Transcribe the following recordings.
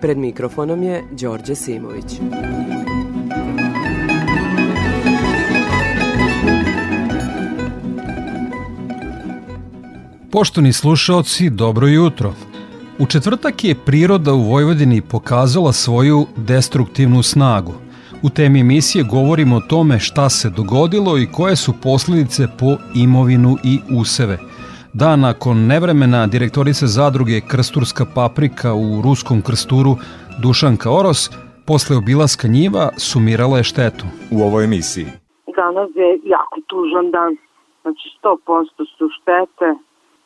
Pred mikrofonom je Đorđe Simović. Poštovni slušaoci, dobro jutro. U četvrtak je priroda u Vojvodini pokazala svoju destruktivnu snagu. U temi emisije govorimo o tome šta se dogodilo i koje su posljedice po imovinu i useve. Da, nakon nevremena direktorice zadruge Krsturska paprika u Ruskom Krsturu Dušanka Oros, posle obilaska njiva sumirala je štetu. U ovoj emisiji. Danas je jako tužan dan. Znači 100% su štete,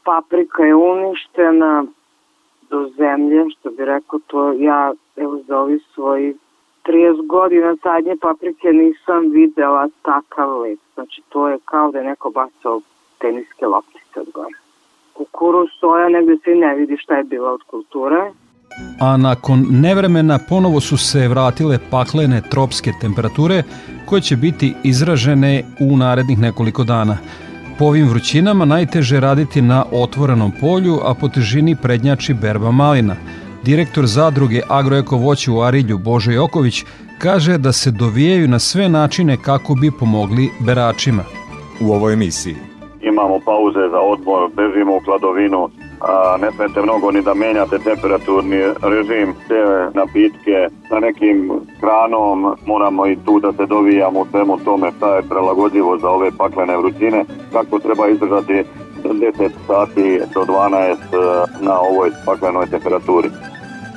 paprika je uništena do zemlje, što bi rekao to ja evo za ovi svoji 30 godina sadnje paprike nisam videla takav lep. Znači to je kao da je neko bacao teniske loptice gore. Kukuruz, soja, negde se ne vidi šta je bila od kulture. A nakon nevremena ponovo su se vratile paklene tropske temperature koje će biti izražene u narednih nekoliko dana. Po ovim vrućinama najteže raditi na otvorenom polju, a po težini prednjači berba malina. Direktor zadruge Agroeko voće u Arilju Božo Joković kaže da se dovijaju na sve načine kako bi pomogli beračima. U ovoj emisiji. Imamo pauze za odmor, bežimo u kladovinu, a ne smete mnogo ni da menjate temperaturni režim, te napitke sa nekim kranom, moramo i tu da se dovijamo u svemu tome šta je prelagodljivo za ove paklene vrućine, kako treba izdržati 10 sati do 12 na ovoj paklenoj temperaturi.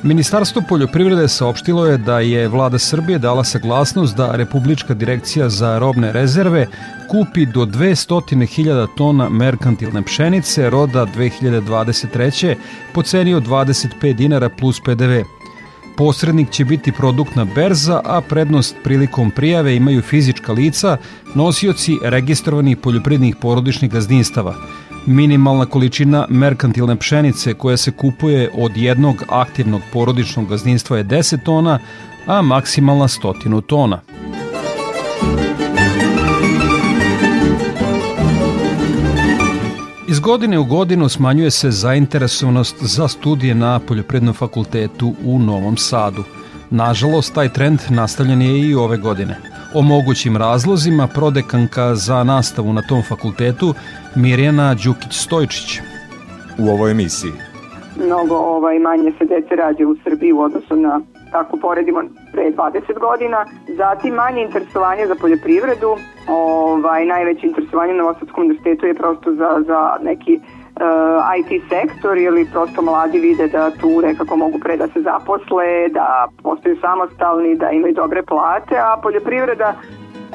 Ministarstvo poljoprivrede saopštilo je da je vlada Srbije dala saglasnost da Republička direkcija za robne rezerve kupi do 200.000 tona merkantilne pšenice roda 2023. po ceni od 25 dinara plus PDV. Posrednik će biti produktna berza, a prednost prilikom prijave imaju fizička lica, nosioci registrovanih poljoprivrednih porodičnih gazdinstava – Minimalna količina merkantilne pšenice koja se kupuje od jednog aktivnog porodičnog gazdinstva je 10 tona, a maksimalna stotinu tona. Iz godine u godinu smanjuje se zainteresovanost za studije na Poljoprednom fakultetu u Novom Sadu. Nažalost, taj trend nastavljen je i ove godine. O mogućim razlozima prodekanka za nastavu na tom fakultetu Mirjana Đukić-Stojčić. U ovoj emisiji. Mnogo ovaj, manje se dece rađe u Srbiji u odnosu na tako poredimo pre 20 godina. Zatim manje interesovanje za poljoprivredu. Ovaj, najveće interesovanje na Novosadskom univerzitetu je prosto za, za neki uh, IT sektor ili prosto mladi vide da tu nekako mogu pre da se zaposle, da postaju samostalni, da imaju dobre plate, a poljoprivreda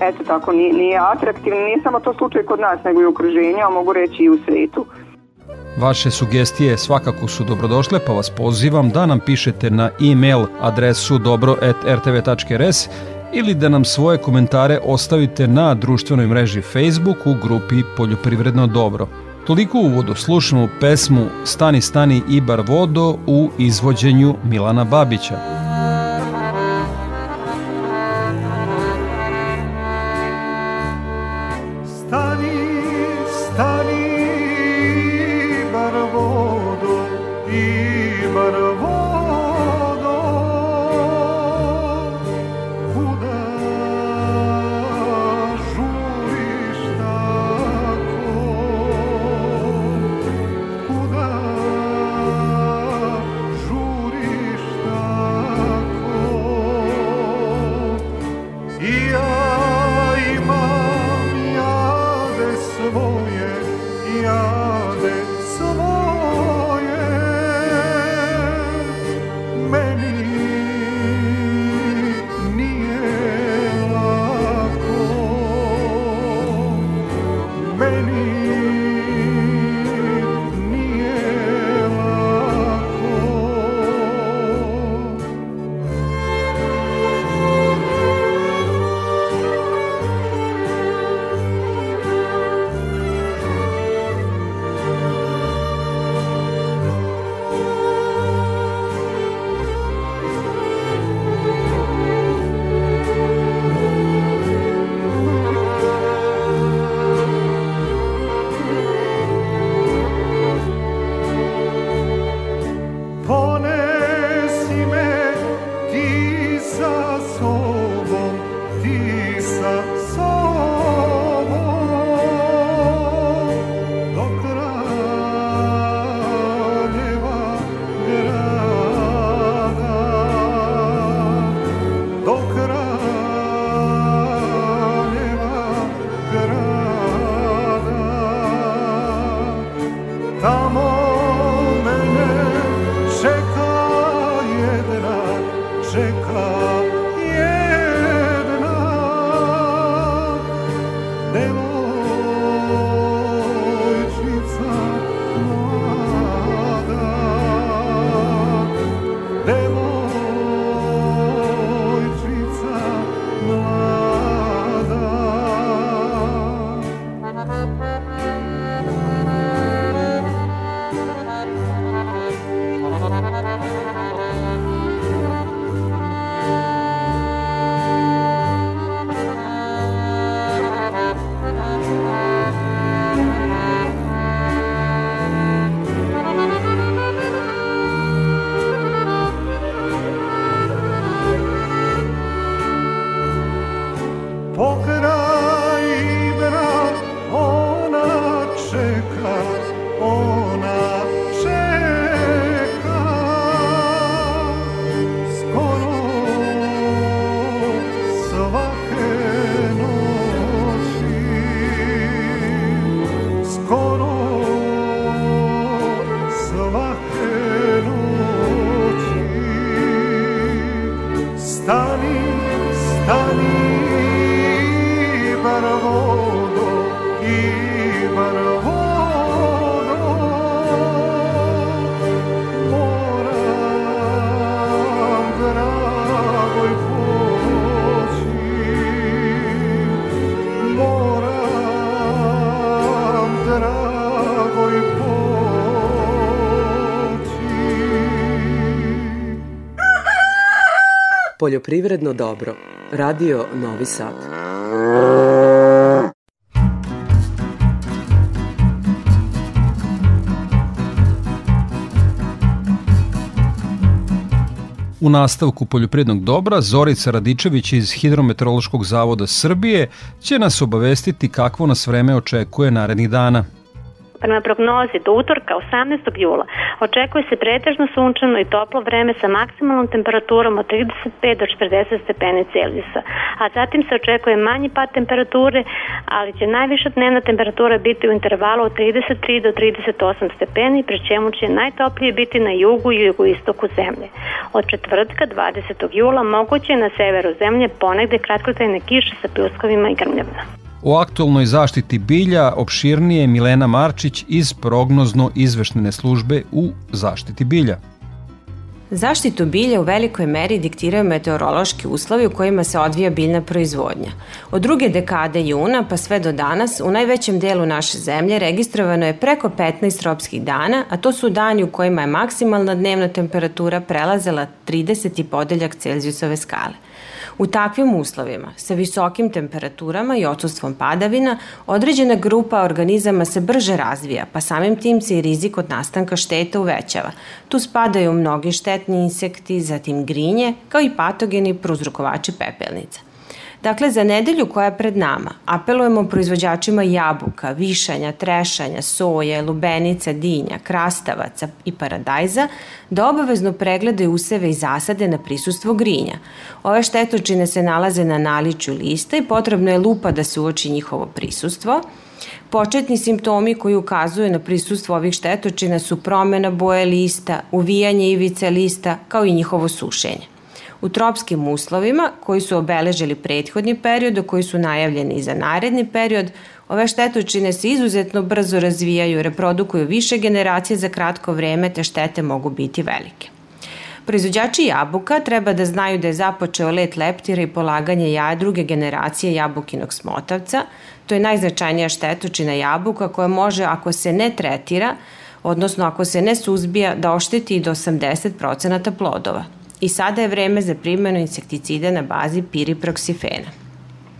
eto tako nije, nije atraktivna, nije samo to slučaj kod nas, nego i u okruženju, a mogu reći i u svetu. Vaše sugestije svakako su dobrodošle, pa vas pozivam da nam pišete na e-mail adresu dobro.rtv.rs ili da nam svoje komentare ostavite na društvenoj mreži Facebook u grupi Poljoprivredno dobro. Toliko uvodu slušamo pesmu Stani stani Ibar vodo u izvođenju Milana Babića. Poljoprivredno dobro. Radio Novi Sad. U nastavku poljoprivrednog dobra Zorica Radičević iz Hidrometeorološkog zavoda Srbije će nas obavestiti kakvo nas vreme očekuje narednih dana. Prema prognozi do utorka 18. jula očekuje se pretežno sunčano i toplo vreme sa maksimalnom temperaturom od 35 do 40 stepeni Celzijusa, a zatim se očekuje manji pad temperature, ali će najviša dnevna temperatura biti u intervalu od 33 do 38 stepeni, pri čemu će najtoplije biti na jugu i jugoistoku zemlje. Od četvrtka 20. jula moguće je na severu zemlje ponegde kratkotrajne kiše sa pljuskovima i grmljavima. O aktualnoj zaštiti bilja opširnije Milena Marčić iz prognozno izveštene službe u zaštiti bilja. Zaštitu bilja u velikoj meri diktiraju meteorološki uslovi u kojima se odvija biljna proizvodnja. Od druge dekade juna pa sve do danas u najvećem delu naše zemlje registrovano je preko 15 tropskih dana, a to su dani u kojima je maksimalna dnevna temperatura prelazela 30 podeljak Celzijusove skale. U takvim uslovima, sa visokim temperaturama i odsustvom padavina, određena grupa organizama se brže razvija, pa samim tim se i rizik od nastanka šteta uvećava. Tu spadaju mnogi štetni insekti, zatim grinje, kao i patogeni prouzrokovači pepelnica. Dakle, za nedelju koja je pred nama apelujemo proizvođačima jabuka, višanja, trešanja, soje, lubenica, dinja, krastavaca i paradajza da obavezno pregledaju useve i zasade na prisustvo grinja. Ove štetočine se nalaze na naliču lista i potrebno je lupa da se uoči njihovo prisustvo. Početni simptomi koji ukazuju na prisustvo ovih štetočina su promena boje lista, uvijanje ivice lista, kao i njihovo sušenje. U tropskim uslovima, koji su obeležili prethodni period, koji su najavljeni i za naredni period, ove štetočine se izuzetno brzo razvijaju, reprodukuju više generacije za kratko vreme, te štete mogu biti velike. Proizvođači jabuka treba da znaju da je započeo let leptira i polaganje jaja druge generacije jabukinog smotavca. To je najznačajnija štetočina jabuka koja može, ako se ne tretira, odnosno ako se ne suzbija, da ošteti i do 80% plodova i sada je vreme za primjenu insekticida na bazi piriproksifena.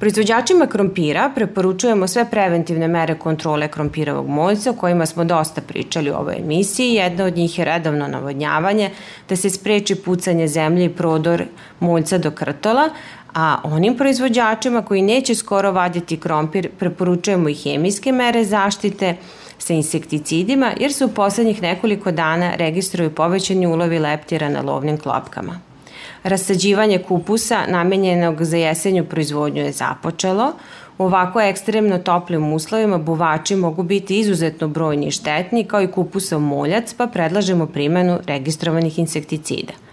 Proizvođačima krompira preporučujemo sve preventivne mere kontrole krompirovog moljca o kojima smo dosta pričali u ovoj emisiji. Jedna od njih je redovno navodnjavanje, da se spreči pucanje zemlje i prodor moljca do krtola, a onim proizvođačima koji neće skoro vaditi krompir preporučujemo i hemijske mere zaštite, sa insekticidima jer se u poslednjih nekoliko dana registruju povećani ulovi leptira na lovnim klopkama. Rasađivanje kupusa namenjenog za jesenju proizvodnju je započelo. U ovako ekstremno toplim uslovima buvači mogu biti izuzetno brojni i štetni kao i kupusov moljac, pa predlažemo primenu registrovanih insekticida –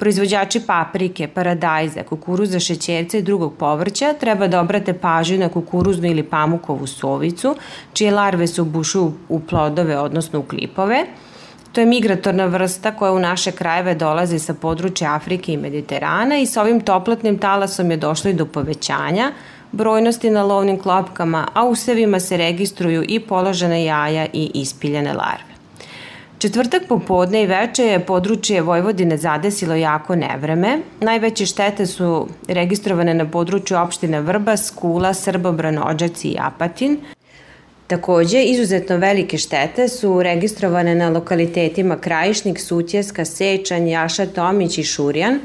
Proizvođači paprike, paradajza, kukuruza, šećerca i drugog povrća treba da obrate pažnju na kukuruznu ili pamukovu sovicu, čije larve se ubušuju u plodove, odnosno u klipove. To je migratorna vrsta koja u naše krajeve dolazi sa područja Afrike i Mediterana i sa ovim toplotnim talasom je došlo i do povećanja brojnosti na lovnim klopkama, a u sevima se registruju i položene jaja i ispiljene larve. Četvrtak popodne i veče je područje Vojvodine zadesilo jako nevreme. Najveće štete su registrovane na području opštine Vrbas, Kula, Srbobran, Ođaci i Apatin. Takođe, izuzetno velike štete su registrovane na lokalitetima Krajišnik, Sutjeska, Sečanj, Jaša, Tomić i Šurjan.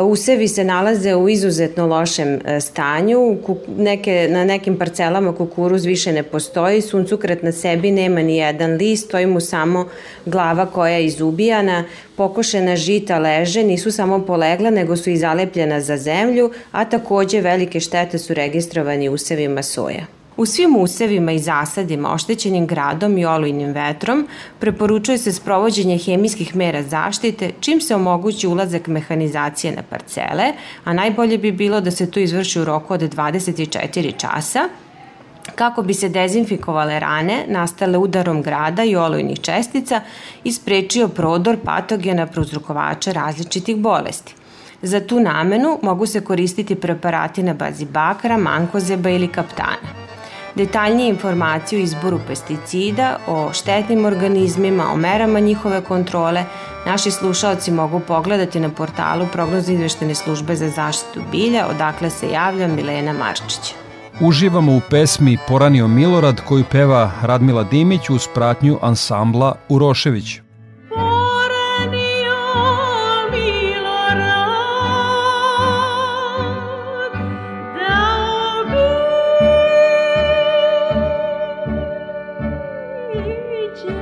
Usevi se nalaze u izuzetno lošem e, stanju, neke, na nekim parcelama kukuruz više ne postoji, suncukret na sebi nema ni jedan list, stoji mu samo glava koja je izubijana, pokošena žita leže, nisu samo polegla, nego su i zalepljena za zemlju, a takođe velike štete su registrovani usevima soja. U svim usevima i zasadima oštećenim gradom i olujnim vetrom preporučuje se sprovođenje hemijskih mera zaštite čim se omogući ulazak mehanizacije na parcele, a najbolje bi bilo da se to izvrši u roku od 24 časa, kako bi se dezinfikovale rane nastale udarom grada i olujnih čestica i sprečio prodor patogena prouzrokovača različitih bolesti. Za tu namenu mogu se koristiti preparati na bazi bakra, mankozeba ili kaptana. Detaljnije informacije o izboru pesticida, o štetnim organizmima, o merama njihove kontrole, naši slušalci mogu pogledati na portalu prognoze izveštene službe za zaštitu bilja, odakle se javlja Milena Marčić. Uživamo u pesmi Poranio Milorad koju peva Radmila Dimić uz pratnju ansambla Urošević. you.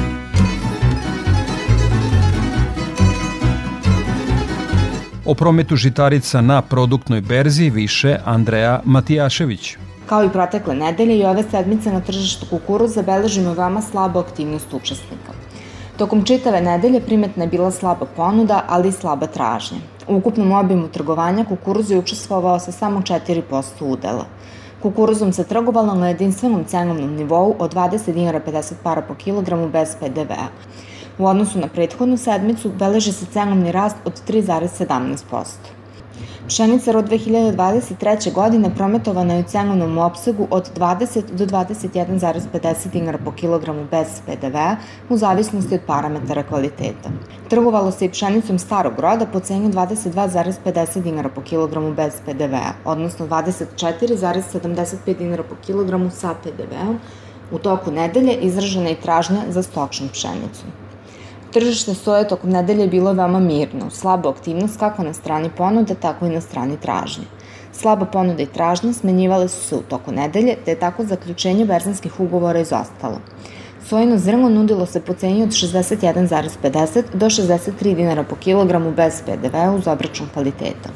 O prometu žitarica na produktnoj berzi više Andreja Matijašević. Kao i protekle nedelje i ove sedmice na tržištu kukuruza beležimo veoma slabu aktivnost učesnika. Tokom čitave nedelje primetna je bila slaba ponuda, ali i slaba tražnja. U ukupnom obimu trgovanja kukuruz je učestvovao sa samo 4% udela. Kukuruzom se trgovalo na jedinstvenom cenovnom nivou od 20 dinara 50 para po kilogramu bez PDV-a. U odnosu na prethodnu sedmicu beleži se cenovni rast od 3,17%. Pšenica rod 2023. godine prometovana je u cenovnom opsegu od 20 do 21,50 dinara po kilogramu bez PDV u zavisnosti od parametara kvaliteta. Trgovalo se i pšenicom starog roda po ceni 22,50 dinara po kilogramu bez PDV, odnosno 24,75 dinara po kilogramu sa PDV-om. U toku nedelje izražena je tražnja za stočnom pšenicom. Tržište soje tokom nedelje bilo veoma mirno, slaba aktivnost kako na strani ponude, tako i na strani tražnje. Slaba ponuda i tražnja smenjivale su se u toku nedelje, te je tako zaključenje berzanskih ugovora izostalo. Sojino zrno nudilo se po ceni od 61,50 do 63 dinara po kilogramu bez PDV uz obračun kvaliteta.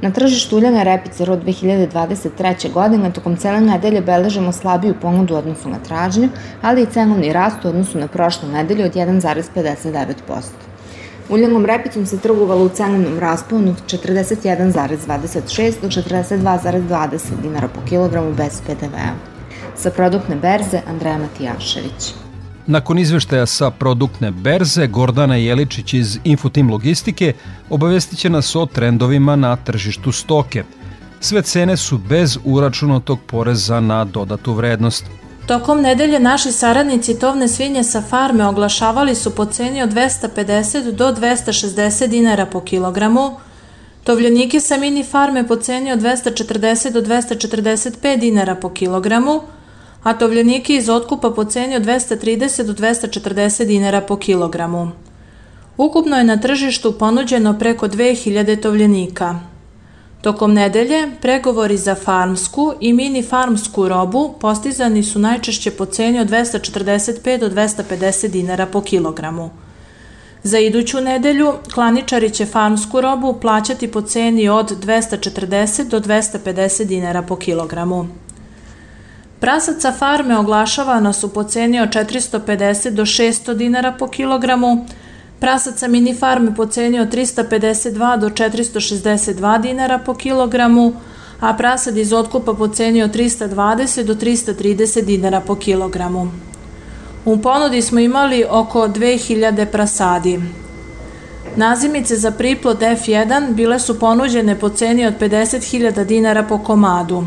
Na tržištu uljane repice rod 2023. godine tokom cele nedelje beležimo slabiju ponudu u odnosu na tražnju, ali i cenovni rast u odnosu na prošlu nedelju od 1,59%. Uljanom repicom se trgovalo u cenovnom rasponu od 41,26 do 42,20 dinara po kilogramu bez PDV-a. Sa produktne berze Andreja Matijašević. Nakon izveštaja sa produktne berze, Gordana Jeličić iz Infotim Logistike obavestit će nas o trendovima na tržištu stoke. Sve cene su bez uračunatog poreza na dodatu vrednost. Tokom nedelje naši saradnici tovne svinje sa farme oglašavali su po ceni od 250 do 260 dinara po kilogramu, tovljenike sa mini farme po ceni od 240 do 245 dinara po kilogramu, a tovljenike iz otkupa po ceni od 230 do 240 dinara po kilogramu. Ukupno je na tržištu ponuđeno preko 2000 tovljenika. Tokom nedelje pregovori za farmsku i mini farmsku robu postizani su najčešće po ceni od 245 do 250 dinara po kilogramu. Za iduću nedelju klaničari će farmsku robu plaćati po ceni od 240 do 250 dinara po kilogramu. Prasaca farme oglašavana su po ceni od 450 do 600 dinara po kilogramu, prasaca mini farme po ceni od 352 do 462 dinara po kilogramu, a prasad iz otkupa po ceni od 320 do 330 dinara po kilogramu. U ponudi smo imali oko 2000 prasadi. Nazimice za priplod F1 bile su ponuđene po ceni od 50.000 dinara po komadu.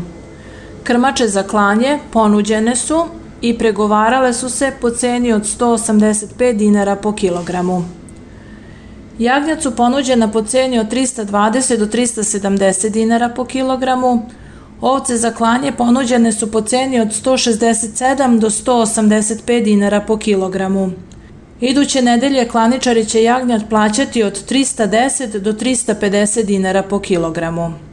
Krmače za klanje ponuđene su i pregovarale su se po ceni od 185 dinara po kilogramu. Jagnjac su ponuđena po ceni od 320 do 370 dinara po kilogramu, ovce za klanje ponuđene su po ceni od 167 do 185 dinara po kilogramu. Iduće nedelje klaničari će jagnjat plaćati od 310 do 350 dinara po kilogramu.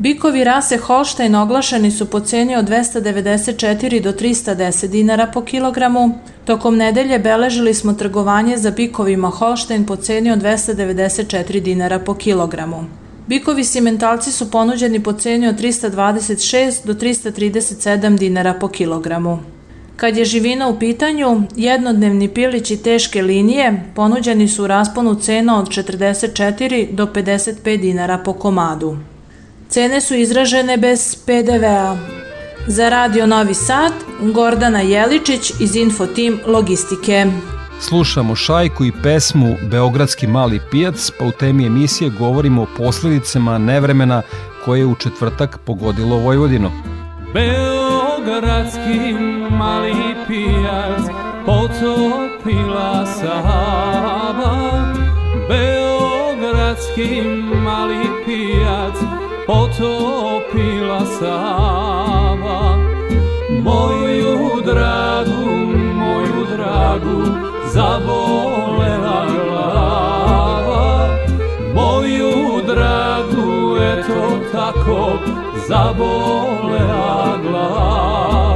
Bikovi rase Holštajn oglašeni su po ceni od 294 do 310 dinara po kilogramu. Tokom nedelje beležili smo trgovanje za bikovima Holštajn po ceni od 294 dinara po kilogramu. Bikovi simentalci su ponuđeni po ceni od 326 do 337 dinara po kilogramu. Kad je živina u pitanju, jednodnevni pilići teške linije ponuđeni su u rasponu cena od 44 do 55 dinara po komadu. Cene su izražene bez PDV-a. Za Radio Novi Sad, Gordana Jeličić iz Infotim Logistike. Slušamo šajku i pesmu Beogradski mali pijac, pa u temi emisije govorimo o posledicama nevremena koje je u četvrtak pogodilo Vojvodinu. Beogradski mali pijac potopila Sava Beogradski mali pijac potopila sama Moju dragu, moju dragu zabolela glava. Moju dragu eto tako zabolela glava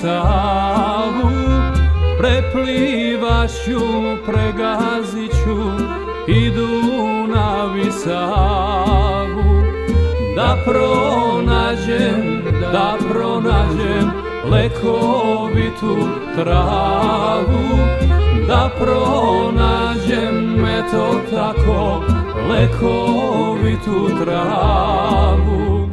Savu Preplivaću, pregaziću i Dunav i Savu Da pronađem, da pronađem lekovitu travu, da pronađem eto tako lekovitu travu.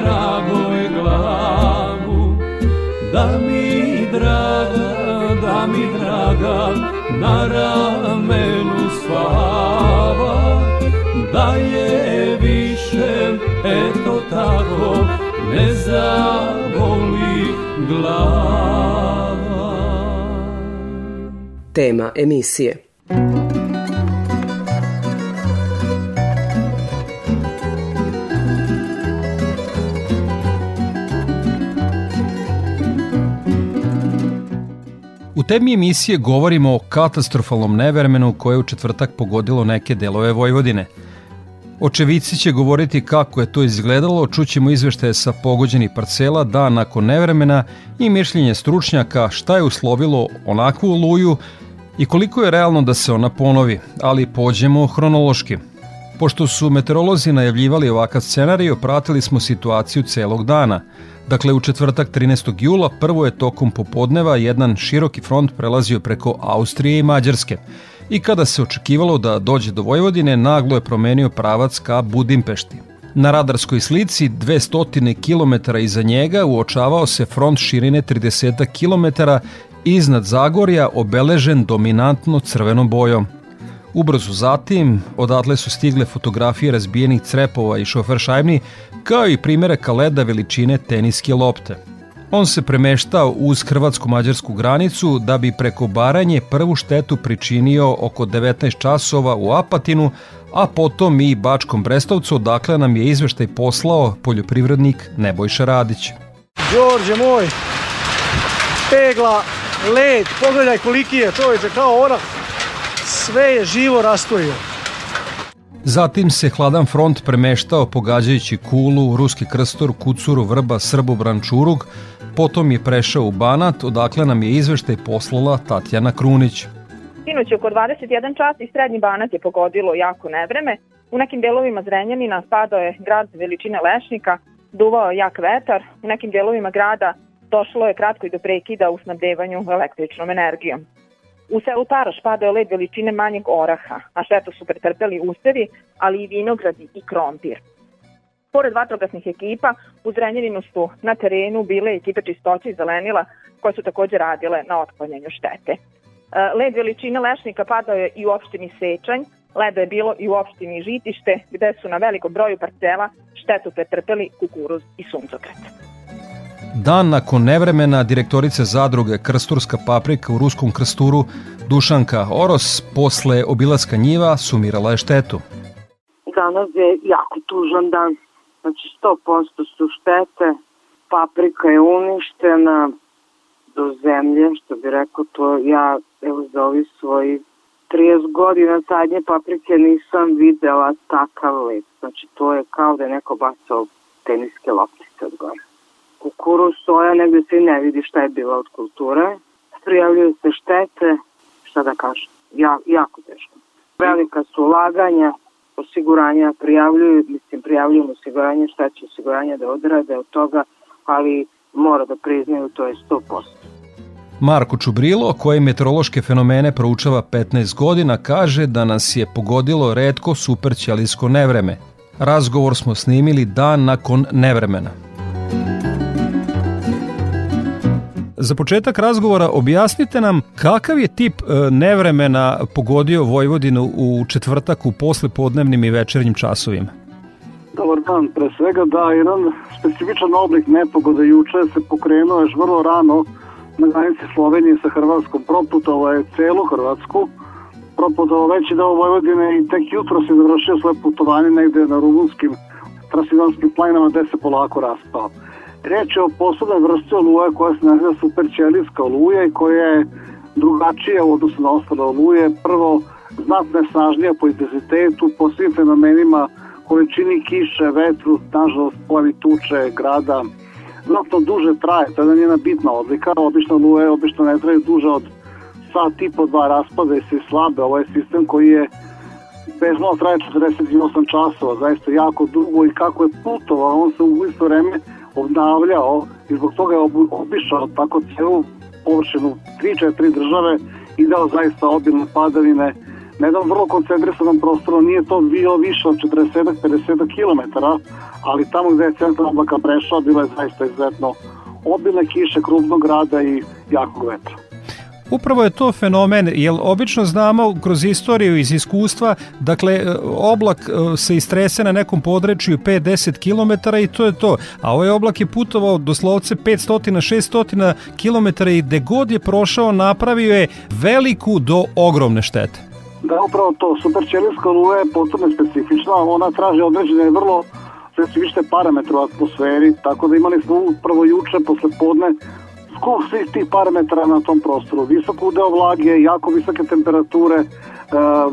Dragoj glavu, da mi draga, da mi draga na ramenu spava, da je više, eto tako, ne zavoli glava. Tema emisije temi emisije govorimo o katastrofalnom nevremenu koje je u četvrtak pogodilo neke delove Vojvodine – Očevici će govoriti kako je to izgledalo, čućemo izveštaje sa pogođenih parcela dan nakon nevremena i mišljenje stručnjaka šta je uslovilo onakvu oluju i koliko je realno da se ona ponovi, ali pođemo hronološki. Pošto su meteorolozi najavljivali ovakav scenarij, pratili smo situaciju celog dana. Dakle, u četvrtak 13. jula prvo je tokom popodneva jedan široki front prelazio preko Austrije i Mađarske i kada se očekivalo da dođe do Vojvodine, naglo je promenio pravac ka Budimpešti. Na radarskoj slici 200 km iza njega uočavao se front širine 30 km iznad Zagorja obeležen dominantno crvenom bojom. Ubrzo zatim, odatle su stigle fotografije razbijenih crepova i šofer šajbni, kao i primjeraka leda veličine teniske lopte. On se premeštao uz hrvatsko-mađarsku granicu da bi preko Baranje prvu štetu pričinio oko 19 časova u Apatinu, a potom i Bačkom Brestovcu, odakle nam je izveštaj poslao poljoprivrednik Nebojša Radić. Đorđe moj, pegla, led, pogledaj koliki je čoveče, kao orah, sve je živo rastojio. Zatim se hladan front premeštao pogađajući Kulu, Ruski krstor, Kucuru, Vrba, Srbu, Brančurug, Potom je prešao u Banat, odakle nam je izveštaj poslala Tatjana Krunić. Sinoć oko 21 čas i srednji Banat je pogodilo jako nevreme. U nekim delovima Zrenjanina spadao je grad veličine lešnika, duvao jak vetar, u nekim delovima grada došlo je kratko i do prekida u snabdevanju električnom energijom. U selu Taraš padao led veličine manjeg oraha, a štetu su pretrpeli usevi, ali i vinogradi i krompir. Pored vatrogasnih ekipa, u Zrenjaninu su na terenu bile ekipe čistoće i zelenila koje su takođe radile na otklanjanju štete. E, led veličine lešnika padao je i u opštini Sečanj, leda je bilo i u opštini Žitište, gde su na velikom broju parcela štetu pretrpeli kukuruz i suncokret. Dan nakon nevremena direktorice zadruge Krsturska paprika u Ruskom Krsturu Dušanka Oros posle obilaska njiva sumirala je štetu. Danas je jako tužan dan Znači 100% su štete, paprika je uništena do zemlje, što bi rekao to ja evo za ovi svoji 30 godina sadnje paprike nisam videla takav led. Znači to je kao da je neko bacao teniske loptice od gore. Kukuru, soja, negde se ne vidi šta je bila od kulture. Prijavljuju se štete, šta da kažem, ja, jako teško. Velika su ulaganja, osiguranja prijavljuju, mislim prijavljujem osiguranje, šta će osiguranje da odrade od toga, ali mora da priznaju, to je 100%. Marko Čubrilo, koji meteorološke fenomene proučava 15 godina, kaže da nas je pogodilo redko superćelijsko nevreme. Razgovor smo snimili dan nakon nevremena. Za početak razgovora objasnite nam kakav je tip e, nevremena pogodio Vojvodinu u četvrtak u poslepodnevnim i večernjim časovima? Dobar dan, pre svega da, jedan specifičan oblik nepogode juče se pokrenuo još vrlo rano na granici Slovenije sa Hrvatskom, proputovao je celu Hrvatsku, proputovao veći deo Vojvodine i tek jutro se završio svoje putovanje negde na rumunskim Transilvanskim planinama gde se polako raspao. Reč je o posebnoj vrsti oluje koja se naziva superćelijska oluja i koja je drugačija u odnosu na ostale oluje. Prvo, znatno je snažnija po intenzitetu, po svim fenomenima, količini kiše, vetru, nažalost, plavi tuče, grada. Znatno duže traje, to je njena bitna odlika. Obično oluje obično ne traju duže od sat i po dva raspada i se slabe. Ovo je sistem koji je bežno traje 48 časova, zaista jako dugo i kako je putovao, on se u isto vreme obnavljao i zbog toga je obišao tako celu površinu 3-4 države i dao zaista obilne padavine na jednom vrlo koncentrisanom prostoru, nije to bilo više od 40-50 km, ali tamo gde je centar oblaka prešao, bilo je zaista izuzetno obilne kiše, krupnog grada i jakog vetra. Upravo je to fenomen, jer obično znamo kroz istoriju iz iskustva, dakle, e, oblak e, se istrese na nekom podrečju 5-10 km i to je to. A ovaj oblak je putovao doslovce 500-600 km i gde god je prošao napravio je veliku do ogromne štete. Da, upravo to. Superćelijska oluja je potpuno specifična, ona traži određene vrlo specifične parametre u atmosferi, tako da imali smo upravo juče posle podne skup svih tih parametara na tom prostoru. Visok udeo vlage, jako visoke temperature, e,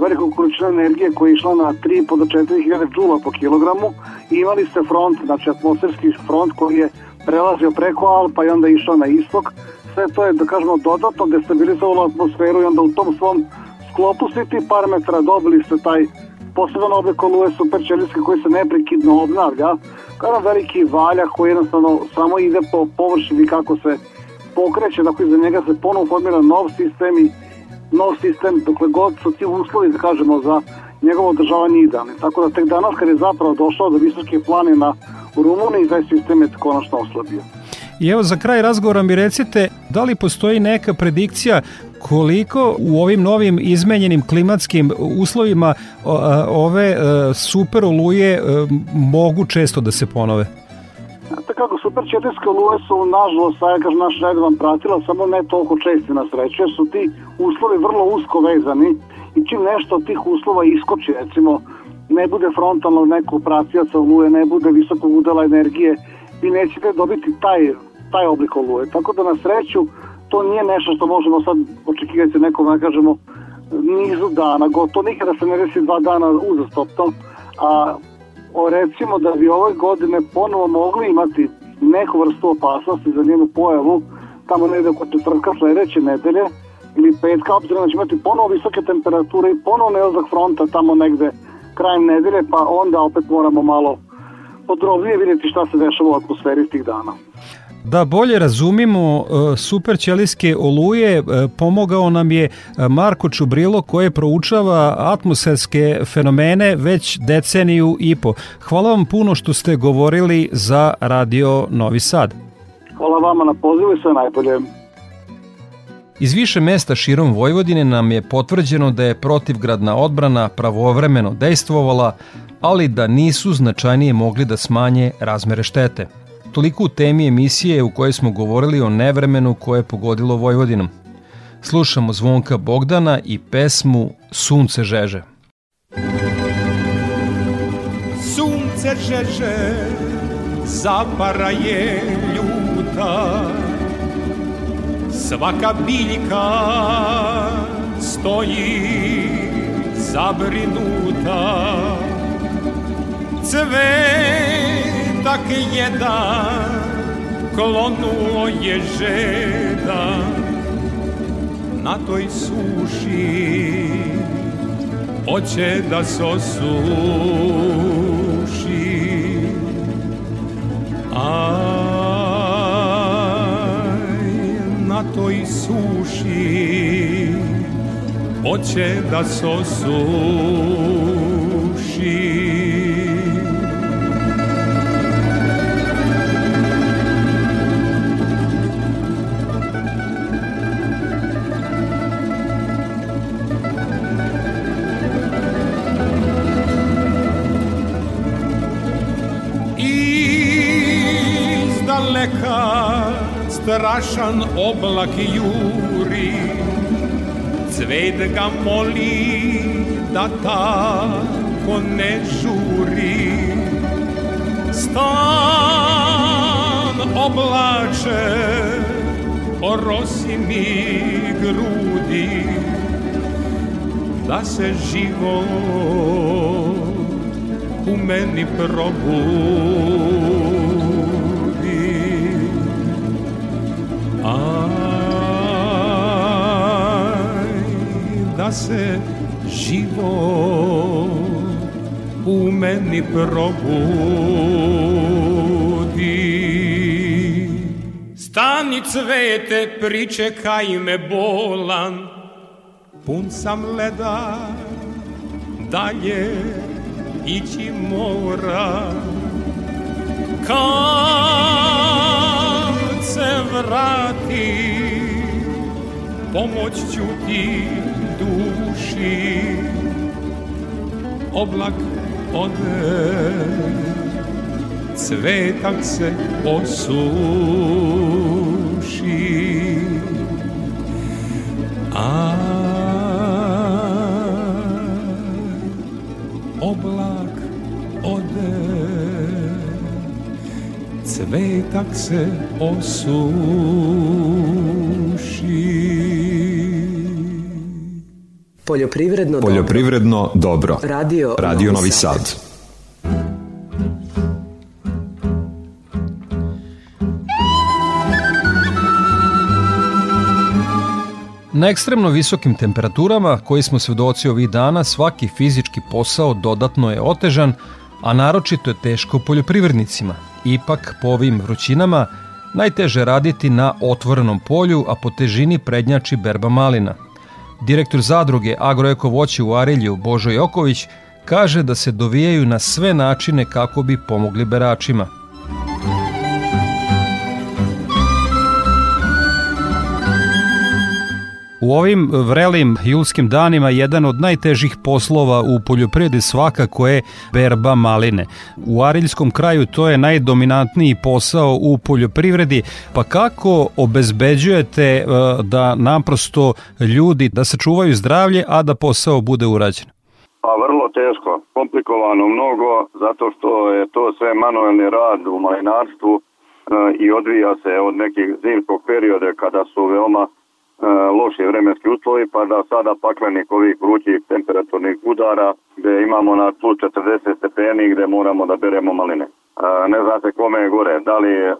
veliku količinu energije koja je išla na 3,5 do 4000 džula po kilogramu i imali ste front, znači atmosferski front koji je prelazio preko Alpa i onda išao na istok. Sve to je, da kažemo, dodatno destabilizovalo atmosferu i onda u tom svom sklopu svih tih parametara dobili ste taj poseban oblik oluje superćelijske koji se neprekidno obnavlja, kao veliki valjak koji jednostavno samo ide po površini kako se pokreće, dakle iza njega se ponovo formira nov sistem i nov sistem, dokle god su ti uslovi, da kažemo, za njegovo održavanje idealni. Tako da tek danas kad je zapravo došao do visoke planina u Rumuniji, taj sistem je konačno oslabio. I evo za kraj razgovora mi recite da li postoji neka predikcija koliko u ovim novim izmenjenim klimatskim uslovima ove e, super oluje e, mogu često da se ponove? Znate kako, super četvrske oluje su, nažalost, sada kažem, naš redovan pratila, samo ne toliko česti na sreću, jer su ti uslovi vrlo usko vezani i čim nešto od tih uslova iskoči, recimo, ne bude frontalno neko pracijaca oluje, ne bude visokog udela energije, vi nećete dobiti taj, taj oblik oluje. Tako da na sreću to nije nešto što možemo sad očekivati nekom, da kažemo, nizu dana, gotovo nikada se ne resi dva dana uzastopno, a o, recimo da bi ove godine ponovo mogli imati neku vrstu opasnosti za njenu pojavu tamo negde oko četvrtka sledeće nedelje ili petka, obzirom da će imati ponovo visoke temperature i ponovo neozak fronta tamo negde krajem nedelje, pa onda opet moramo malo podrobnije vidjeti šta se dešava u atmosferi tih dana. Da bolje razumimo e, super ćelijske oluje, e, pomogao nam je e, Marko Čubrilo koji proučava atmosferske fenomene već deceniju i po. Hvala vam puno što ste govorili za Radio Novi Sad. Hvala vama na pozivu i sve najbolje. Iz više mesta širom Vojvodine nam je potvrđeno da je protivgradna odbrana pravovremeno dejstvovala, ali da nisu značajnije mogli da smanje razmere štete. Toliko u temi emisije u kojoj smo govorili o nevremenu koje je pogodilo Vojvodinom. Slušamo Zvonka Bogdana i pesmu Sunce žeže. Sunce žeže, zapara je ljuta, svaka biljka stoji zabrinuta, cvet tak jedan klonuo je žeda. Na toj suši hoće da se osuši. Aj na toj suši hoće da se osuši daleka strašan oblak juri Cvet ga moli da tako ne žuri. Stan oblače orosi mi grudi da se život u meni probudi meni probudi. Stani cvete, pričekaj me bolan. Pun sam leda, dalje ići mora Kad se vrati, pomoć ću ti duši. Oblak ode, cvetak se osuši. A oblak ode. Cvetak se osuši Poljoprivredno, Poljoprivredno dobro. Radio, Radio Novi Sad. Na ekstremno visokim temperaturama koji smo svedoci ovih dana, svaki fizički posao dodatno je otežan, a naročito je teško poljoprivrednicima. Ipak, po ovim vrućinama, najteže raditi na otvorenom polju, a po težini prednjači berba malina. Direktor zadruge Agroeko voće u Arilju Božo Joković kaže da se dovijaju na sve načine kako bi pomogli beračima. U ovim vrelim julskim danima jedan od najtežih poslova u poljoprivredi svakako je berba maline. U Ariljskom kraju to je najdominantniji posao u poljoprivredi, pa kako obezbeđujete e, da naprosto ljudi da se čuvaju zdravlje, a da posao bude urađen? Pa vrlo teško, komplikovano mnogo, zato što je to sve manuelni rad u malinarstvu e, i odvija se od nekih zimskog perioda kada su veoma e, loši vremenski uslovi, pa da sada paklenik ovih vrućih temperaturnih udara gde imamo na plus 40 stepeni gde moramo da beremo maline. E, ne zna se kome je gore, da li e,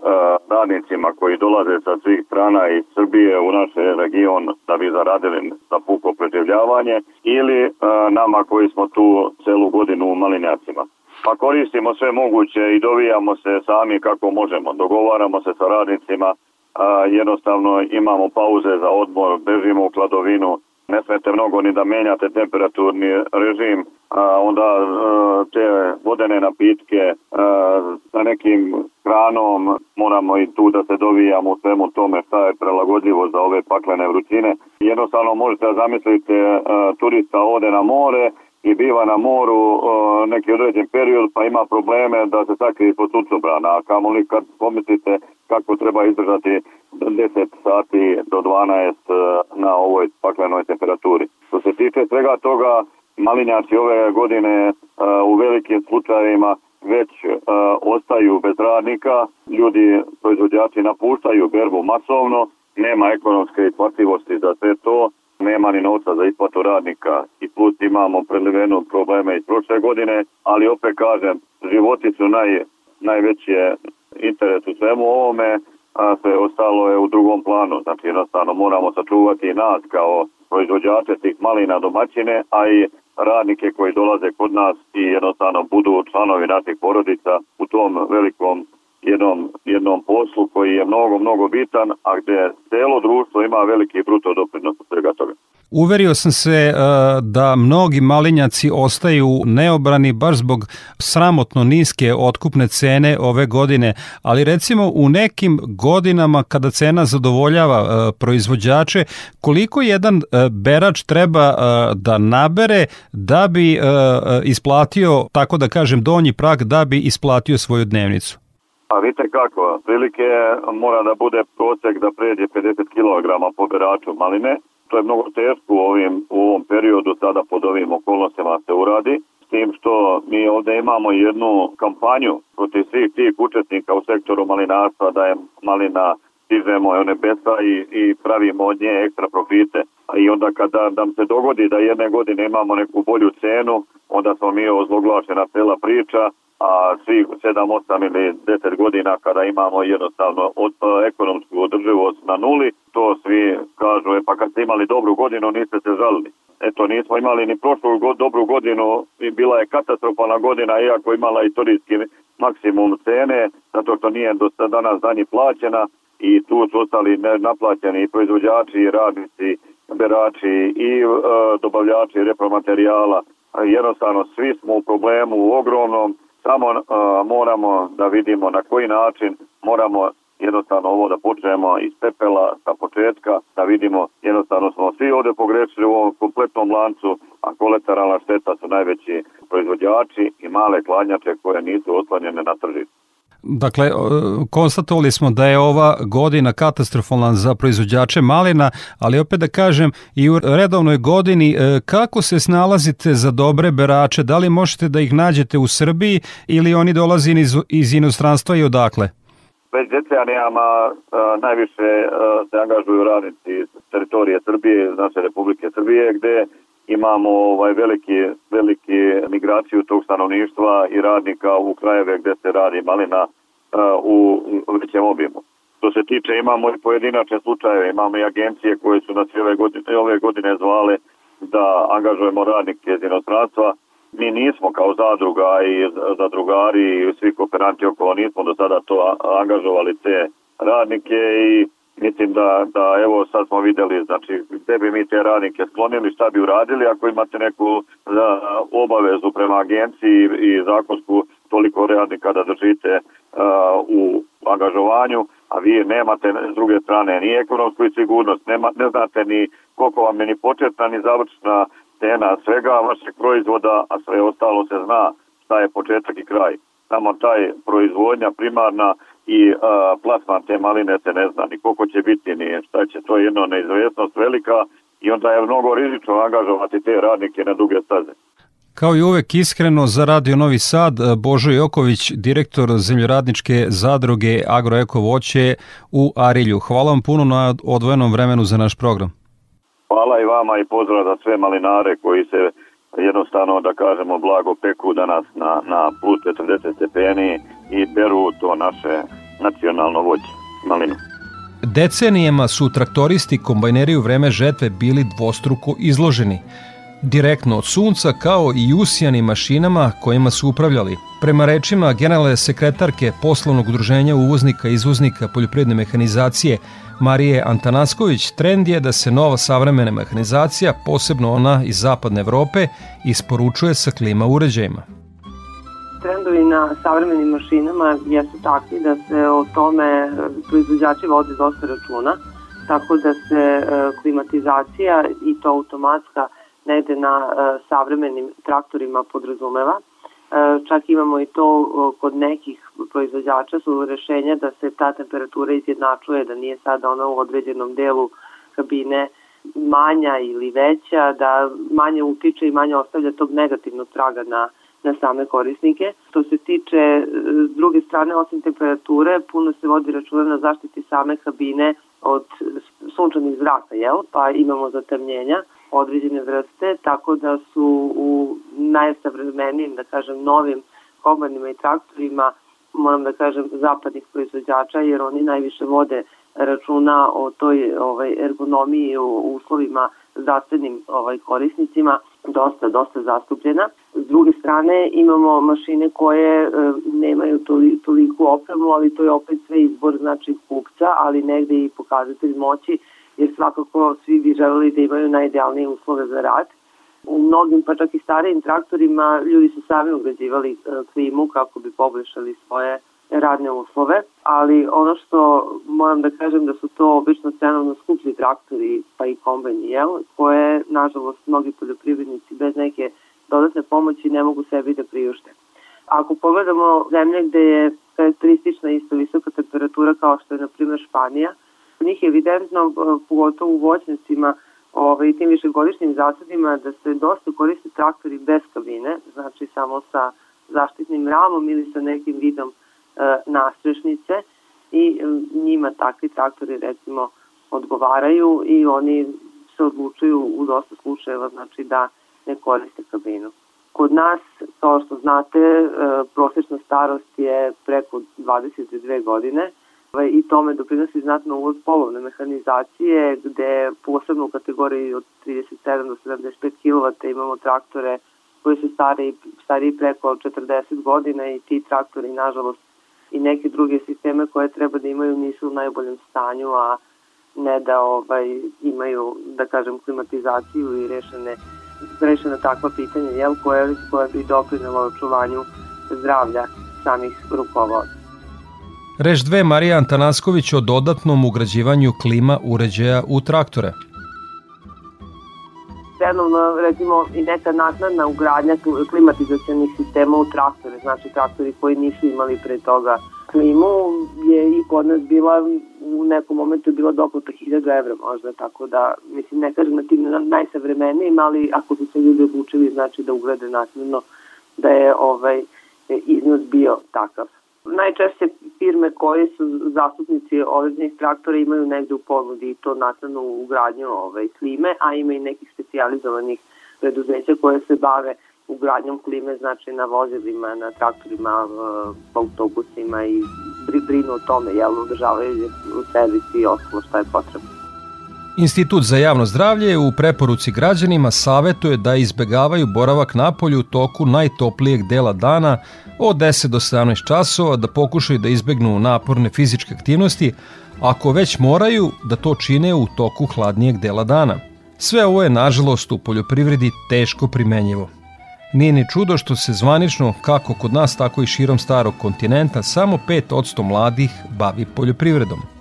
radnicima koji dolaze sa svih strana iz Srbije u naš region da bi zaradili za puko preživljavanje ili nama koji smo tu celu godinu u malinjacima. Pa koristimo sve moguće i dovijamo se sami kako možemo. Dogovaramo se sa radnicima, a, jednostavno imamo pauze za odmor, bežimo u kladovinu, ne smete mnogo ni da menjate temperaturni režim, a onda a, te vodene napitke a, sa nekim hranom moramo i tu da se dovijamo u svemu tome šta je prelagodljivo za ove paklene vrućine. Jednostavno možete da zamislite a, turista ode na more i biva na moru neki određen period pa ima probleme da se sakrije pod sucobrana, a kamoli kad pomislite kako treba izdržati 10 sati do 12 na ovoj paklenoj temperaturi. Što se tiče svega toga, malinjaci ove godine u velikim slučajevima već ostaju bez radnika, ljudi, proizvođači napuštaju berbu masovno, nema ekonomske isplativosti za sve to, nema ni novca za isplatu radnika i plus imamo prelivenu probleme iz prošle godine, ali opet kažem, životi su naj, najveće interes u svemu ovome, a sve ostalo je u drugom planu. Znači jednostavno moramo sačuvati nas kao proizvođače tih malina domaćine, a i radnike koji dolaze kod nas i jednostavno budu članovi naših porodica u tom velikom jednom, jednom poslu koji je mnogo, mnogo bitan, a gde celo društvo ima veliki bruto doprinos od svega toga. Uverio sam se uh, da mnogi malinjaci ostaju neobrani baš zbog sramotno niske otkupne cene ove godine, ali recimo u nekim godinama kada cena zadovoljava uh, proizvođače, koliko jedan uh, berač treba da nabere da bi isplatio, tako da kažem, donji prag da bi isplatio svoju dnevnicu? A vidite kako, prilike mora da bude prosek da pređe 50 kg po beraču maline, to je mnogo teško u, ovim, u ovom periodu sada pod ovim okolnostima se uradi. S tim što mi ovde imamo jednu kampanju protiv svih tih učesnika u sektoru malinarstva, da je malina stižemo one besa i, i pravimo od nje ekstra profite. I onda kada nam se dogodi da jedne godine imamo neku bolju cenu, onda smo mi ozloglašena cela priča, a svih 7, 8 ili 10 godina kada imamo jednostavno od, ekonomsku održivost na nuli, to svi kažu, e, pa kad ste imali dobru godinu niste se žalili. Eto, nismo imali ni prošlu god, dobru godinu i bila je katastrofalna godina, iako imala istorijski maksimum cene, zato što nije do danas danji plaćena i tu su ostali naplaćeni i proizvođači, i radnici, berači i e, dobavljači repromaterijala. Jednostavno, svi smo u problemu u ogromnom, samo e, moramo da vidimo na koji način moramo jednostavno ovo da počnemo iz pepela sa početka, da vidimo jednostavno smo svi ovde pogrešili u ovom kompletnom lancu, a kolateralna šteta su najveći proizvođači i male kladnjače koje nisu oslanjene na tržištu. Dakle, konstatovali smo da je ova godina katastrofalna za proizvođače malina, ali opet da kažem i u redovnoj godini e, kako se snalazite za dobre berače? Da li možete da ih nađete u Srbiji ili oni dolazi iz, iz inostranstva i odakle? Već decenijama najviše se angažuju radnici iz teritorije Srbije, naše Republike Srbije, gde imamo ovaj veliki, veliki migraciju tog stanovništva i radnika u krajeve gde se radi malina u većem obimu. Što se tiče, imamo i pojedinačne slučajeve, imamo i agencije koje su nas ove godine, ove godine zvale da angažujemo radnike iz inostranstva. Mi nismo kao zadruga i zadrugari i svi kooperanti okolo nismo do sada to angažovali te radnike i Mislim da, da evo sad smo videli znači gde bi mi te radnike sklonili, šta bi uradili ako imate neku da, obavezu prema agenciji i zakonsku toliko radnika da držite uh, u angažovanju, a vi nemate s druge strane ni ekonomsku i sigurnost, nema, ne znate ni koliko vam je ni početna ni završna cena svega vašeg proizvoda, a sve ostalo se zna šta je početak i kraj. Samo taj proizvodnja primarna i a, plasman te maline se ne zna ni koliko će biti, ni šta će, to je jedno neizvjesnost velika i onda je mnogo rizično angažovati te radnike na duge staze. Kao i uvek iskreno za Radio Novi Sad, Božo Joković, direktor zemljoradničke zadruge Agroeko Voće u Arilju. Hvala vam puno na odvojenom vremenu za naš program. Hvala i vama i pozdrav za sve malinare koji se jednostavno da kažemo blago peku danas na, na plus 40 stepeni i beru to naše nacionalno voće, malinu. Decenijama su traktoristi kombajneri u vreme žetve bili dvostruko izloženi, direktno od sunca kao i usijanim mašinama kojima su upravljali. Prema rečima generalne sekretarke poslovnog udruženja uvoznika i izvoznika poljoprivredne mehanizacije Marije Antanasković, trend je da se nova savremena mehanizacija, posebno ona iz zapadne Evrope, isporučuje sa klima uređajima trendovi na savremenim mašinama jesu takvi da se o tome proizvođači vode dosta računa, tako da se e, klimatizacija i to automatska negde na e, savremenim traktorima podrazumeva. E, čak imamo i to kod nekih proizvođača su rešenja da se ta temperatura izjednačuje, da nije sada ona u određenom delu kabine manja ili veća, da manje utiče i manje ostavlja tog negativnog traga na na same korisnike. Što se tiče e, s druge strane, osim temperature, puno se vodi računa na zaštiti same kabine od sunčanih zraka, jel? pa imamo zatamnjenja određene vrste, tako da su u najsavremenijim, da kažem, novim kombanima i traktorima, moram da kažem, zapadnih proizvođača, jer oni najviše vode računa o toj ovaj, ergonomiji u uslovima zdravstvenim ovaj, korisnicima dosta, dosta zastupljena. S druge strane imamo mašine koje e, nemaju toli, toliku opremu, ali to je opet sve izbor znači kupca, ali negde i pokazatelj moći, jer svakako svi bi želeli da imaju najidealnije uslove za rad. U mnogim, pa čak i starijim traktorima, ljudi su sami ugrađivali e, klimu kako bi poboljšali svoje radne uslove, ali ono što moram da kažem da su to obično cenovno skuplji traktori pa i kombajni, jel, koje nažalost mnogi poljoprivrednici bez neke dodatne pomoći ne mogu sebi da priušte. Ako pogledamo zemlje gde je karakteristična isto visoka temperatura kao što je na primjer Španija, njih je evidentno, pogotovo u voćnicima, ovaj, tim višegodišnjim zasadima da se dosta koriste traktori bez kabine, znači samo sa zaštitnim ramom ili sa nekim vidom e, nastrešnice i e, njima takvi traktori recimo odgovaraju i oni se odlučuju u dosta slučajeva znači da ne koriste kabinu. Kod nas, kao što znate, e, prosečna starost je preko 22 godine i tome doprinosi znatno uvoz polovne mehanizacije, gde posebno u kategoriji od 37 do 75 kW imamo traktore koji su stari, stari preko 40 godina i ti traktori, nažalost, i neke druge sisteme koje treba da imaju nisu u najboljem stanju, a ne da ovaj, imaju, da kažem, klimatizaciju i rešene, rešene takva pitanja, jel, koje, koje bi doprinalo očuvanju zdravlja samih rukovoda. Reš 2 Marija Antanasković o dodatnom ugrađivanju klima uređaja u traktore. Redovno, recimo, i neka naknadna ugradnja klimatizacijanih sistema u traktore, znači traktori koji nisu imali pre toga klimu, je i kod nas bila u nekom momentu bila doplata 1000 evra možda, tako da, mislim, ne kažem na tim najsavremenijim, ali ako su se ljudi odlučili, znači da ugrade naknadno, da je ovaj iznos bio takav. Najčešće firme koje su zastupnici određenih traktora imaju negde u ponudi i to naknadno u ugradnju ovaj, klime, a ima i nekih specializovanih preduzeća koje se bave ugradnjom klime, znači na vozilima, na traktorima, autobusima i brinu o tome, jel, održavaju u servisi i ostalo što je potrebno. Institut za javno zdravlje u preporuci građanima savetuje da izbegavaju boravak na polju u toku najtoplijeg dela dana od 10 do 17 časova, da pokušaju da izbegnu naporne fizičke aktivnosti, ako već moraju da to čine u toku hladnijeg dela dana. Sve ovo je nažalost u poljoprivredi teško primenjivo. Nije ni čudo što se zvanično, kako kod nas, tako i širom starog kontinenta, samo 5% mladih bavi poljoprivredom –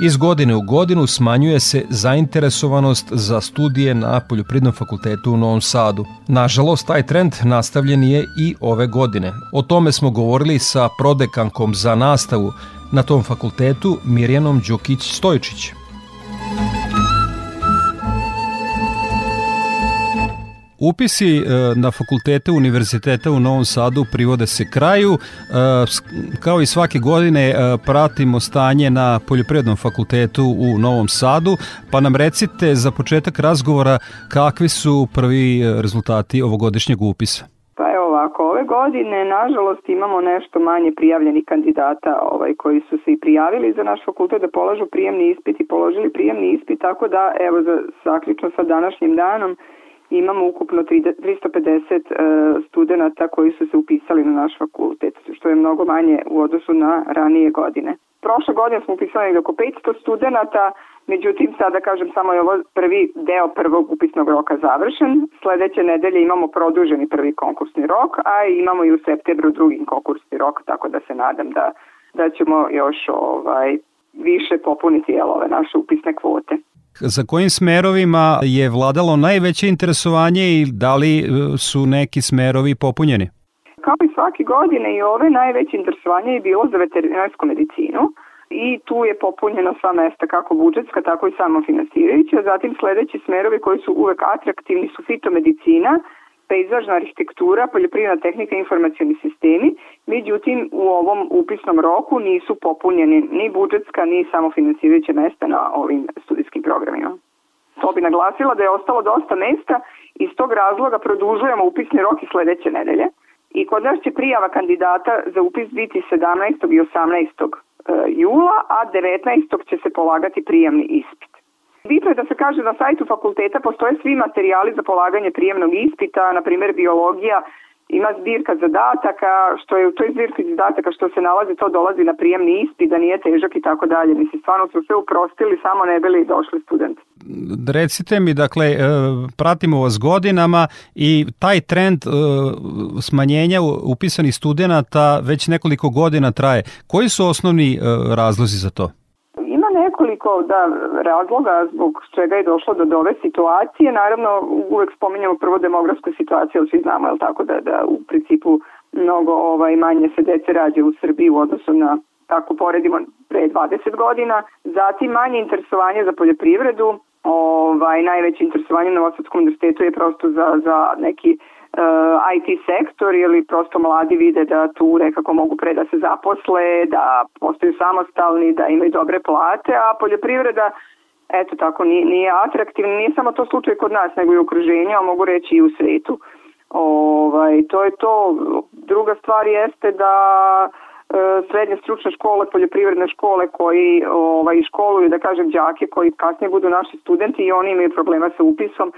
Iz godine u godinu smanjuje se zainteresovanost za studije na Poljoprivrednom fakultetu u Novom Sadu. Nažalost, taj trend nastavljen je i ove godine. O tome smo govorili sa prodekankom za nastavu na tom fakultetu Mirjanom Đukić-Stojčić. Upisi e, na fakultete univerziteta u Novom Sadu privode se kraju. E, kao i svake godine e, pratimo stanje na Poljoprivrednom fakultetu u Novom Sadu, pa nam recite za početak razgovora kakvi su prvi rezultati ovogodišnjeg upisa. Pa evo ovako, ove godine nažalost imamo nešto manje prijavljenih kandidata ovaj, koji su se i prijavili za naš fakultet da polažu prijemni ispit i položili prijemni ispit, tako da evo za, zaključno sa današnjim danom imamo ukupno 350 e, studenta koji su se upisali na naš fakultet, što je mnogo manje u odnosu na ranije godine. Prošle godine smo upisali oko 500 studenta, međutim sada kažem samo je ovo prvi deo prvog upisnog roka završen. Sledeće nedelje imamo produženi prvi konkursni rok, a imamo i u septembru drugi konkursni rok, tako da se nadam da, da ćemo još ovaj, više popuniti jel, ove naše upisne kvote za kojim smerovima je vladalo najveće interesovanje i da li e, su neki smerovi popunjeni? Kao i svake godine i ove najveće interesovanje je bilo za veterinarsku medicinu i tu je popunjeno sva mesta kako budžetska, tako i samofinansirajuća. Zatim sledeći smerovi koji su uvek atraktivni su fitomedicina, pejzažna arhitektura, poljoprivredna tehnika i informacioni sistemi, međutim u ovom upisnom roku nisu popunjeni ni budžetska ni samofinansirajuće mesta na ovim studijskim programima. To bi naglasila da je ostalo dosta mesta i iz tog razloga produžujemo upisni rok i sledeće nedelje. I kod nas će prijava kandidata za upis biti 17. i 18. E, jula, a 19. će se polagati prijemni ispit. Bitno je da se kaže na sajtu fakulteta postoje svi materijali za polaganje prijemnog ispita, na primjer biologija, ima zbirka zadataka, što je u toj zbirki zadataka što se nalazi, to dolazi na prijemni ispit, da nije težak i tako dalje. Mislim, stvarno su sve uprostili, samo ne bili došli studenti. Recite mi, dakle, e, pratimo vas godinama i taj trend e, smanjenja upisanih studenta već nekoliko godina traje. Koji su osnovni e, razlozi za to? Nekoliko da, razloga zbog čega je došlo do ove situacije. Naravno, uvek spominjamo prvo demografsku situaciju, ali svi znamo je tako da, da u principu mnogo ovaj, manje se dece rađe u Srbiji u odnosu na tako poredimo pre 20 godina. Zatim manje interesovanje za poljoprivredu, ovaj, najveće interesovanje na Novosadskom univerzitetu je prosto za, za neki IT sektor ili prosto mladi vide da tu nekako mogu pre da se zaposle, da postaju samostalni, da imaju dobre plate, a poljoprivreda eto tako nije, nije atraktivna, nije samo to slučaj kod nas, nego i u okruženju, a mogu reći i u svetu. Ovaj, to je to. Druga stvar jeste da E, srednje stručne škole, poljoprivredne škole koji ovaj, školuju, da kažem, đake koji kasnije budu naši studenti i oni imaju problema sa upisom.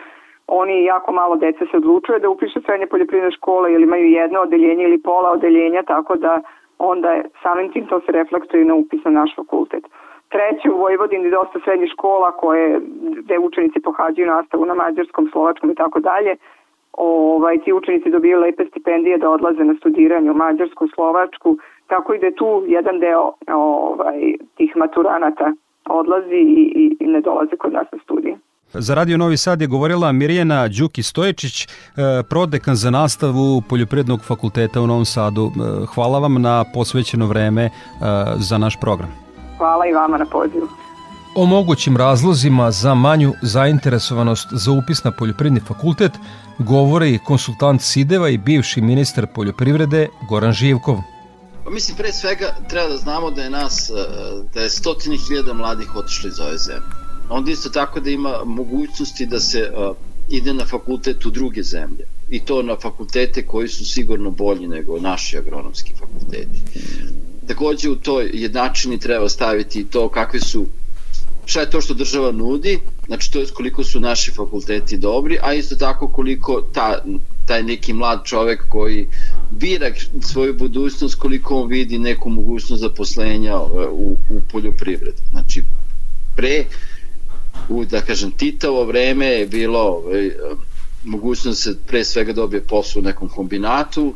Oni jako malo dece se odlučuje da upiše srednje poljoprivredne škole ili imaju jedno odeljenje ili pola odeljenja, tako da onda samim tim to se reflektuje na upis na naš fakultet. Treće, u Vojvodini dosta srednjih škola koje, gde učenici pohađaju nastavu na mađarskom, slovačkom i tako dalje, ovaj, ti učenici dobiju lepe stipendije da odlaze na studiranje u Mađarsku, Slovačku, tako i da tu jedan deo ovaj, tih maturanata odlazi i, i, i ne dolaze kod nas na studije. Za Radio Novi Sad je govorila Mirjana Đuki Stoječić, e, prodekan za nastavu Poljoprivrednog fakulteta u Novom Sadu. E, hvala vam na posvećeno vreme e, za naš program. Hvala i vama na pozivu. O mogućim razlozima za manju zainteresovanost za upis na Poljoprivredni fakultet govore i konsultant Sideva i bivši ministar poljoprivrede Goran Živkov. Pa mislim, pre svega treba da znamo da je nas, da je stotine hiljada mladih otišli iz ove zemlje. Onda isto tako da ima mogućnosti da se uh, ide na fakultet u druge zemlje. I to na fakultete koji su sigurno bolji nego naši agronomski fakulteti. Takođe u toj jednačini treba staviti to kakve su šta je to što država nudi, znači to je koliko su naši fakulteti dobri, a isto tako koliko ta, taj neki mlad čovek koji bira svoju budućnost, koliko on vidi neku mogućnost zaposlenja u, u poljoprivredi. Znači, pre, u, da kažem, Titovo vreme je bilo ovaj, mogućnost da se pre svega dobije posao u nekom kombinatu,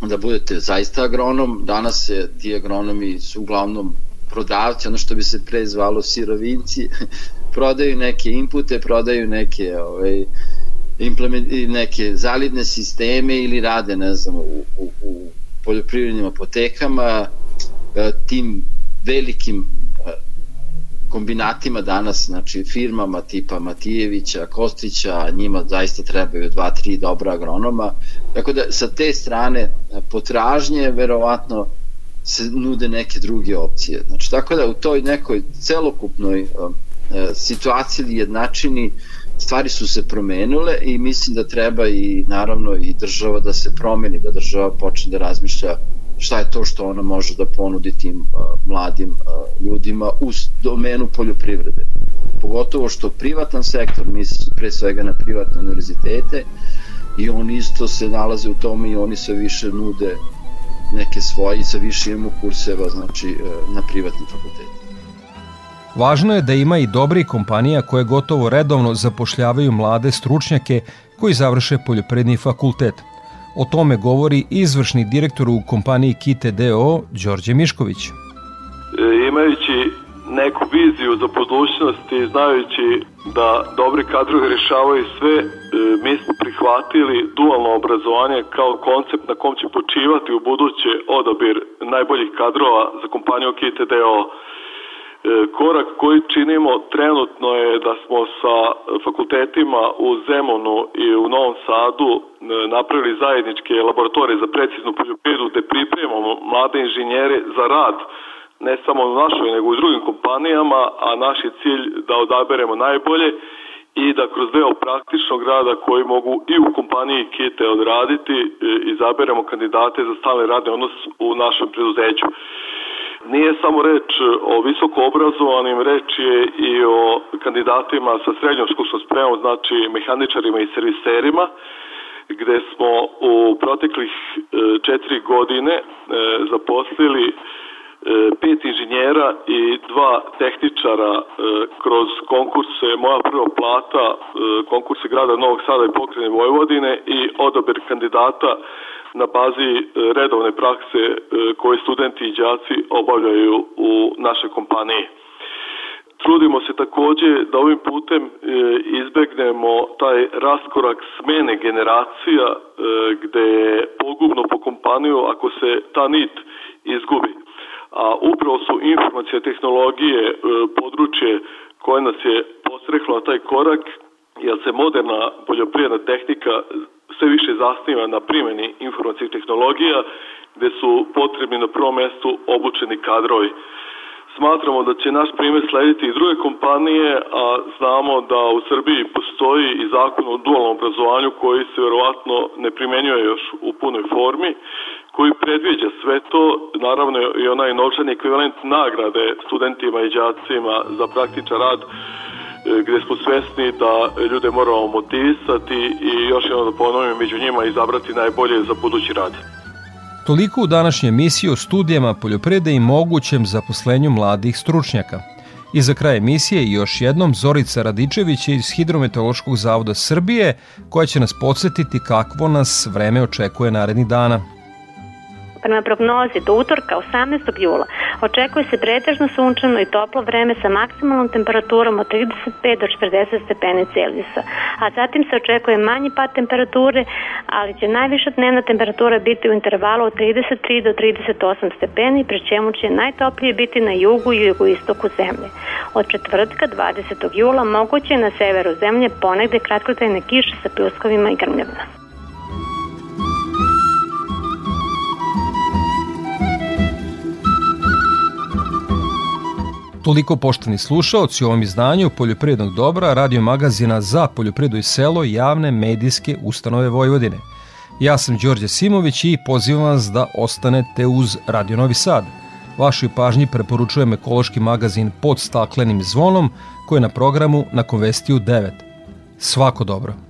da budete zaista agronom. Danas se ti agronomi su uglavnom prodavci, ono što bi se pre zvalo sirovinci, prodaju neke inpute, prodaju neke ovaj, implement, neke zalidne sisteme ili rade, ne znam, u, u, u poljoprivrednim apotekama, e, tim velikim e, kombinatima danas, znači firmama tipa Matijevića, Kostića, njima zaista trebaju dva, tri dobra agronoma. Tako da sa te strane e, potražnje verovatno se nude neke druge opcije. Znači, tako da u toj nekoj celokupnoj uh, situaciji ili jednačini stvari su se promenule i mislim da treba i naravno i država da se promeni, da država počne da razmišlja šta je to što ona može da ponudi tim uh, mladim uh, ljudima u domenu poljoprivrede. Pogotovo što privatan sektor, misli pre svega na privatne univerzitete i oni isto se nalaze u tome i oni sve više nude neke svoje i sa više imamo kurseva znači, e, na privatnim fakultetima. Važno je da ima i dobri kompanija koje gotovo redovno zapošljavaju mlade stručnjake koji završe poljopredni fakultet. O tome govori izvršni direktor u kompaniji Kite DO, Đorđe Mišković. E, imajući neku viziju za budućnost i znajući da dobri kadrovi rešavaju sve, e, mi smo prihvatili dualno obrazovanje kao koncept na kom će počivati u buduće odabir najboljih kadrova za kompaniju KTDO. E, korak koji činimo trenutno je da smo sa fakultetima u Zemunu i u Novom Sadu e, napravili zajedničke laboratorije za preciznu poljoprivredu gde pripremamo mlade inženjere za rad ne samo u našoj, nego u drugim kompanijama, a naš je cilj da odaberemo najbolje i da kroz deo praktičnog rada koji mogu i u kompaniji Kite odraditi, e, izaberemo kandidate za stalni radni odnos u našem preduzeću. Nije samo reč o visoko obrazovanim, reč je i o kandidatima sa srednjom školskom spremom, znači mehaničarima i serviserima, gde smo u proteklih e, četiri godine e, zaposlili E, pet inženjera i dva tehničara kroz konkurse. Moja prva plata, konkurse grada Novog Sada i pokrene Vojvodine i odabir kandidata na bazi redovne prakse koje studenti i đaci obavljaju u našoj kompaniji. Trudimo se takođe da ovim putem e, izbegnemo taj raskorak smene generacija e, gde je pogubno po kompaniju ako se ta nit izgubi. A upravo su informacije tehnologije e, područje koje nas je postreklo na taj korak, jer se moderna poljoprivredna tehnika sve više zasniva na primjeni informacijih tehnologija, gde su potrebni na prvom mestu obučeni kadrovi. Smatramo da će naš primjer slediti i druge kompanije, a znamo da u Srbiji postoji i zakon o dualnom obrazovanju koji se verovatno ne primenjuje još u punoj formi, koji predviđa sve to, naravno i onaj novčani ekvivalent nagrade studentima i đacima za praktičan rad gde smo svesni da ljude moramo motivisati i još jedno da ponovim među njima izabrati najbolje za budući rad. Toliko u današnjoj emisiji o studijama poljoprivrede i mogućem zaposlenju mladih stručnjaka. I za kraj emisije još jednom Zorica Radičević iz Hidrometeorološkog zavoda Srbije koja će nas podsjetiti kakvo nas vreme očekuje narednih dana. Prema prognozi do utorka 18. jula očekuje se pretežno sunčano i toplo vreme sa maksimalnom temperaturom od 35 do 40 stepeni Celzijusa, a zatim se očekuje manji pad temperature, ali će najviša dnevna temperatura biti u intervalu od 33 do 38 stepeni, pri čemu će najtoplije biti na jugu i jugoistoku zemlje. Od četvrtka 20. jula moguće je na severu zemlje ponegde kratkotrajne kiše sa pljuskovima i grmljavima. Toliko pošteni slušaoci u ovom izdanju Poljoprivrednog dobra, radio magazina za poljoprivredu i selo javne medijske ustanove Vojvodine. Ja sam Đorđe Simović i pozivam vas da ostanete uz Radio Novi Sad. Vašoj pažnji preporučujem ekološki magazin pod staklenim zvonom koji je na programu na Konvestiju 9. Svako dobro!